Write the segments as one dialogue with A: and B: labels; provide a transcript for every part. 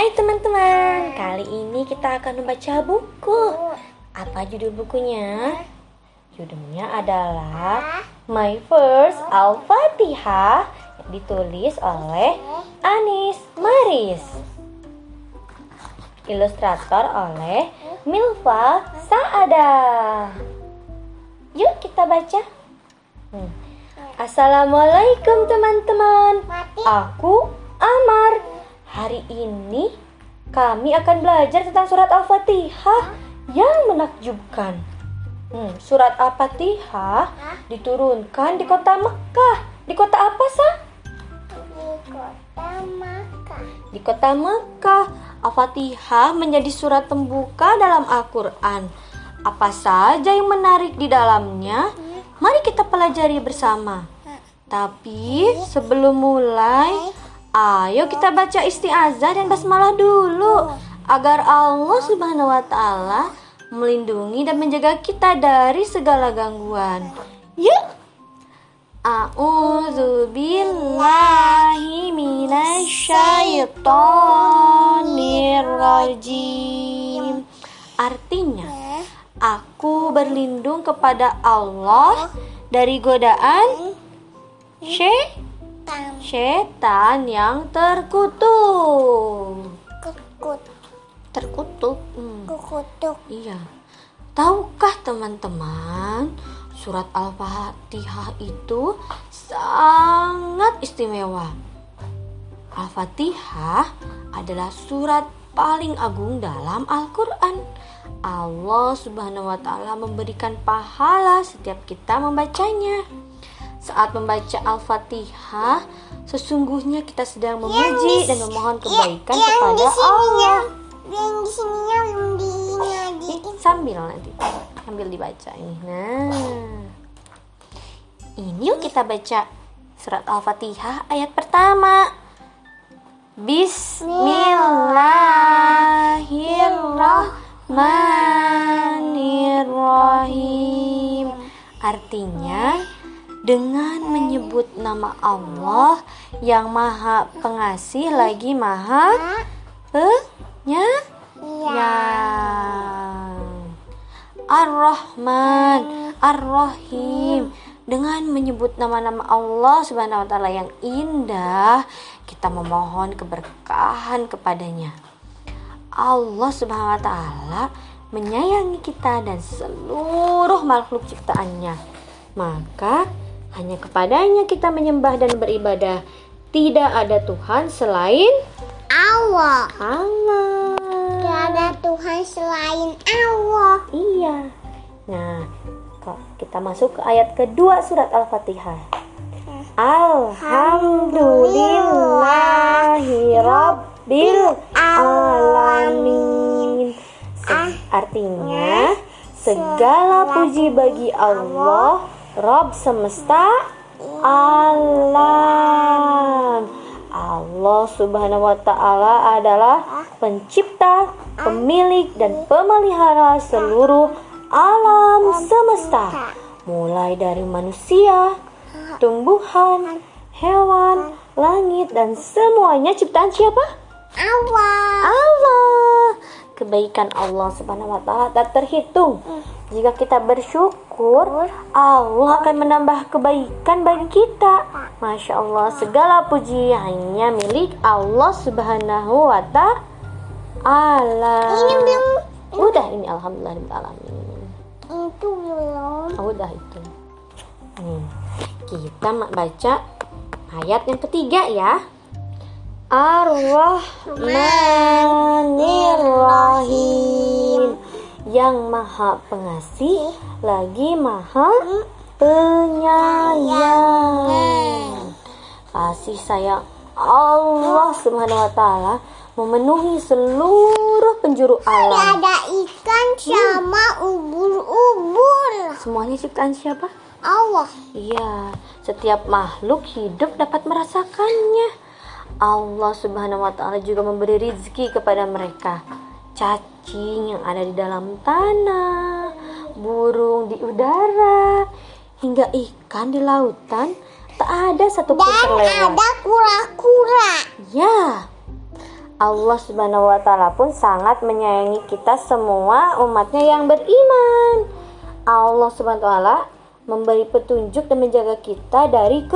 A: Hai teman-teman, kali ini kita akan membaca buku. Apa judul bukunya? Judulnya adalah My First Al-Fatihah yang ditulis oleh Anis Maris. Ilustrator oleh Milva Saada. Yuk kita baca. Hmm. Assalamualaikum teman-teman. Aku Amar. Hari ini kami akan belajar tentang surat Al-Fatihah yang menakjubkan. Hmm, surat Al-Fatihah diturunkan di kota Mekah. Di kota apa, Sa?
B: Di kota Makkah.
A: Di kota Mekah. Al-Fatihah menjadi surat pembuka dalam Al-Quran. Apa saja yang menarik di dalamnya? Mari kita pelajari bersama. Tapi sebelum mulai, ayo kita baca isti'azah dan basmalah dulu agar Allah Subhanahu wa taala melindungi dan menjaga kita dari segala gangguan. Yuk. A'udzu billahi minasyaitonir rajim. Artinya, aku berlindung kepada Allah dari godaan syaitan
B: Tam
A: setan yang terkutuk.
B: kekut
A: Terkutuk. Hmm,
B: kukutuk.
A: iya. Tahukah teman-teman, surat Al-Fatihah itu sangat istimewa. Al-Fatihah adalah surat paling agung dalam Al-Qur'an. Allah Subhanahu wa taala memberikan pahala setiap kita membacanya. Saat membaca Al-Fatihah, sesungguhnya kita sedang memuji dan memohon kebaikan
B: yang
A: kepada
B: di sini
A: Allah.
B: yang yang di sini yang di
A: Ini sambil nanti sambil dibaca ini. Nah. Ini yuk kita baca surat Al-Fatihah ayat pertama. Bismillahirrahmanirrahim. Artinya dengan menyebut nama Allah yang Maha Pengasih lagi Maha Penyayang. Ar-Rahman, Ar-Rahim. Dengan menyebut nama-nama Allah Subhanahu wa taala yang indah, kita memohon keberkahan kepadanya. Allah Subhanahu wa taala menyayangi kita dan seluruh makhluk ciptaannya. Maka hanya kepadanya kita menyembah dan beribadah. Tidak ada Tuhan selain
B: Allah.
A: Allah.
B: Tidak ada Tuhan selain Allah.
A: Iya. Nah, kok kita masuk ke ayat kedua surat Al-Fatihah. Alhamdulillahi Rabbil Alamin. Se- Artinya, segala puji bagi Allah, Rob semesta alam. Allah Subhanahu wa taala adalah pencipta, pemilik dan pemelihara seluruh alam semesta. Mulai dari manusia, tumbuhan, hewan, langit dan semuanya ciptaan siapa?
B: Allah.
A: Allah. Kebaikan Allah Subhanahu wa taala tak terhitung. Jika kita bersyukur, Allah akan menambah kebaikan bagi kita. Masya Allah, segala puji hanya milik Allah Subhanahu wa taala.
B: Ini belum
A: Udah ini alhamdulillah
B: itu belum.
A: Oh, udah itu. Nih, kita baca ayat yang ketiga ya. Ar-Rahmanir-Rahim Yang maha pengasih lagi maha penyayang Kasih sayang Allah subhanahu wa ta'ala memenuhi seluruh penjuru alam
B: Ada ikan sama ubur-ubur.
A: Semuanya ciptaan siapa?
B: Allah.
A: Iya, setiap makhluk hidup dapat merasakannya. Allah Subhanahu wa taala juga memberi rizki kepada mereka. Cacing yang ada di dalam tanah, burung di udara, hingga ikan di lautan, tak ada satupun
B: Dan
A: terlewat.
B: ada kura-kura.
A: Ya, Allah Subhanahu wa taala pun sangat menyayangi kita semua umatnya yang beriman. Allah Subhanahu wa taala memberi petunjuk dan menjaga kita dari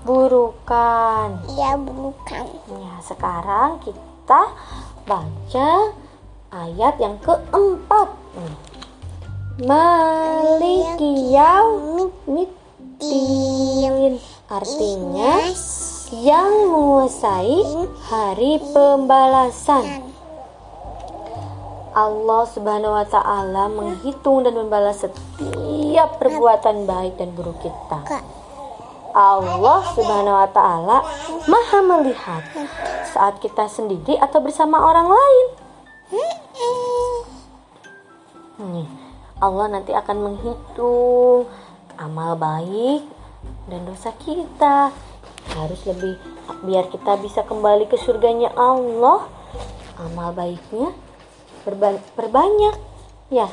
A: keburukan.
B: Ya bukan.
A: Ya, sekarang kita baca ayat yang keempat. Maliki yaumiddin. Artinya yang menguasai hari pembalasan. Allah Subhanahu wa taala menghitung dan membalas setiap perbuatan baik dan buruk kita. Allah Subhanahu wa taala Maha melihat saat kita sendiri atau bersama orang lain. Nih, Allah nanti akan menghitung amal baik dan dosa kita. Harus lebih biar kita bisa kembali ke surganya Allah. Amal baiknya perba- perbanyak. Ya,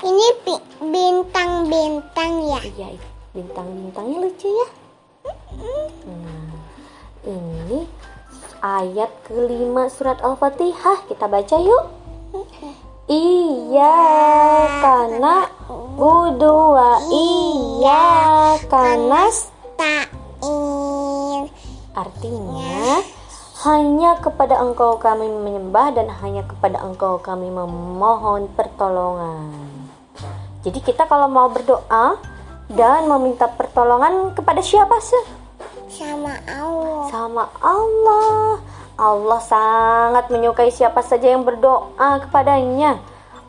B: Ini bi- bintang-bintang ya.
A: iya bintang-bintangnya lucu ya. Ini ayat kelima surat Al-Fatihah. Kita baca yuk. Iya karena budua iya karena artinya hanya kepada engkau kami menyembah dan hanya kepada engkau kami memohon pertolongan. Jadi kita kalau mau berdoa dan meminta pertolongan kepada siapa sih?
B: Sama Allah.
A: sama Allah. Allah sangat menyukai siapa saja yang berdoa kepadanya.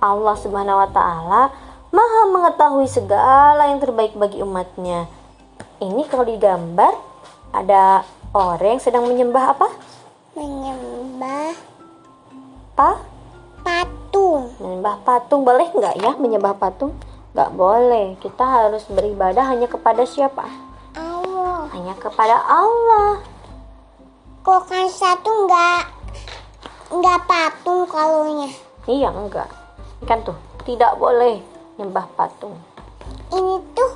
A: Allah Subhanahu wa taala Maha mengetahui segala yang terbaik bagi umatnya. Ini kalau digambar ada orang yang sedang menyembah apa?
B: Menyembah
A: Pa?
B: patung.
A: Menyembah patung boleh nggak ya menyembah patung? Nggak boleh. Kita harus beribadah hanya kepada siapa? Kepada Allah.
B: Kok kan satu nggak nggak patung kalaunya.
A: Iya enggak. Kan tuh tidak boleh nyembah patung.
B: Ini tuh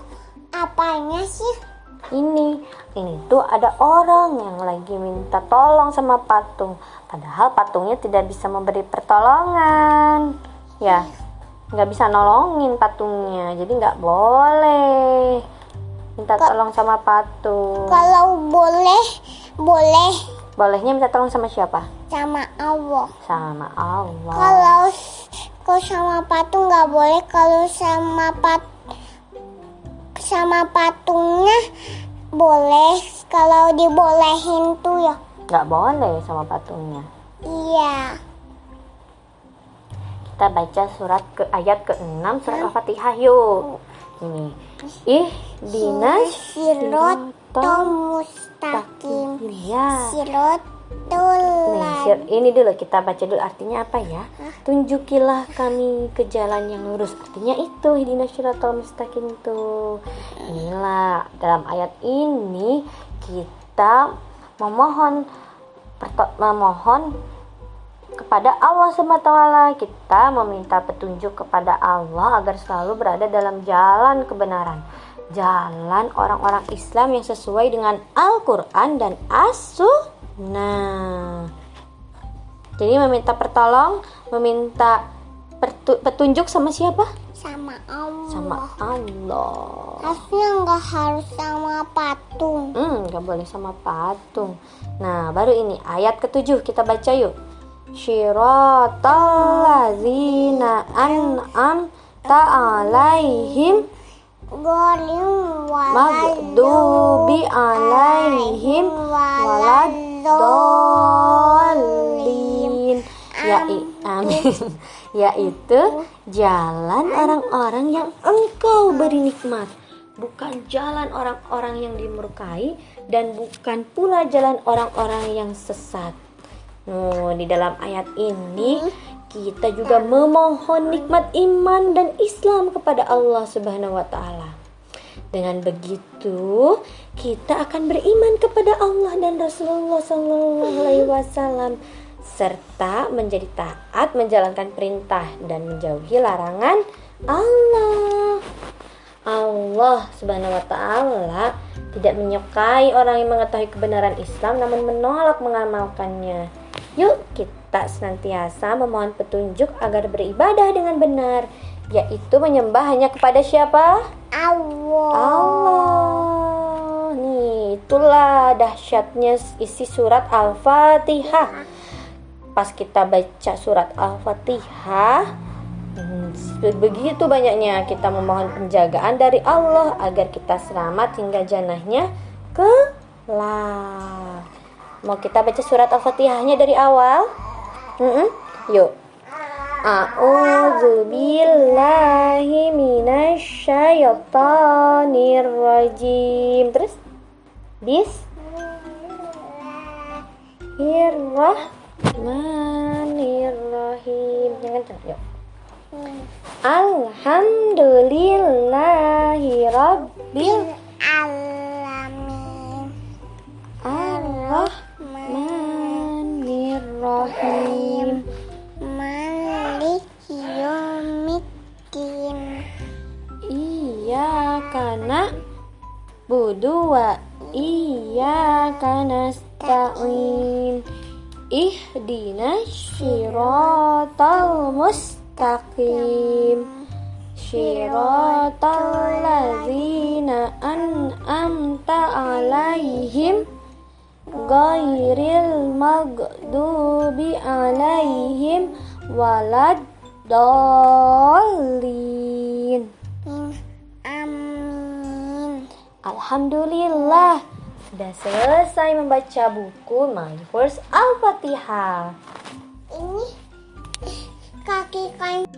B: apanya sih?
A: Ini, ini tuh ada orang yang lagi minta tolong sama patung. Padahal patungnya tidak bisa memberi pertolongan. Ya, nggak bisa nolongin patungnya. Jadi nggak boleh minta tolong sama patung.
B: Kalau boleh, boleh
A: Bolehnya minta tolong sama siapa?
B: sama Allah.
A: Sama Allah.
B: Kalau kalau sama patung nggak boleh. Kalau sama pat sama patungnya boleh. Kalau dibolehin tuh ya.
A: Nggak boleh sama patungnya.
B: Iya.
A: Kita baca surat ke ayat ke-6 surat Al-Fatihah yuk. Ini. Ih, dinas
B: Sirotol mustaqim.
A: Ya.
B: Sirotul
A: Nih, sir- ini dulu kita baca dulu artinya apa ya? Tunjukilah kami ke jalan yang lurus. Artinya itu hidina syiratal mustaqim tuh. Inilah dalam ayat ini kita memohon memohon kepada Allah SWT kita meminta petunjuk kepada Allah agar selalu berada dalam jalan kebenaran jalan orang-orang Islam yang sesuai dengan Al-Quran dan As-Sunnah jadi meminta pertolong meminta petunjuk sama siapa?
B: sama Allah.
A: sama Allah
B: Harusnya nggak harus sama patung.
A: Hmm, nggak boleh sama patung. Nah, baru ini ayat ketujuh kita baca yuk. Syiratal ladzina an'amta alaihim
B: Golim
A: maghdubi alaihim waladdallin. Ya, amin. Yaitu jalan orang-orang yang engkau beri nikmat bukan jalan orang-orang yang dimurkai dan bukan pula jalan orang-orang yang sesat. Nah, di dalam ayat ini kita juga memohon nikmat iman dan Islam kepada Allah Subhanahu wa taala. Dengan begitu, kita akan beriman kepada Allah dan Rasulullah Sallallahu Alaihi Wasallam serta menjadi taat menjalankan perintah dan menjauhi larangan Allah. Allah Subhanahu wa taala tidak menyukai orang yang mengetahui kebenaran Islam namun menolak mengamalkannya. Yuk kita senantiasa memohon petunjuk agar beribadah dengan benar, yaitu menyembah hanya kepada siapa?
B: Allah.
A: Allah. Nih, itulah dahsyatnya isi surat Al-Fatihah. Pas kita baca surat Al-Fatihah, hmm, begitu banyaknya kita memohon penjagaan dari Allah agar kita selamat hingga janahnya kelak. Mau kita baca surat Al-Fatihahnya dari awal? Mm-mm. Yuk. A'udzu billahi minasyaitonir rajim. Terus bis Bismillahirrahmanirrahim. Jangan kencang, yuk. Alhamdulillahi rabbil
B: Alamin.
A: Iyyaka na'budu wa iyyaka nasta'in. Ihdinas siratal mustaqim. Siratal ladzina an'amta 'alaihim ghairil maghdubi 'alaihim waladdallin.
B: Amin.
A: Alhamdulillah sudah selesai membaca buku My First Al-Fatihah.
B: Ini kaki kan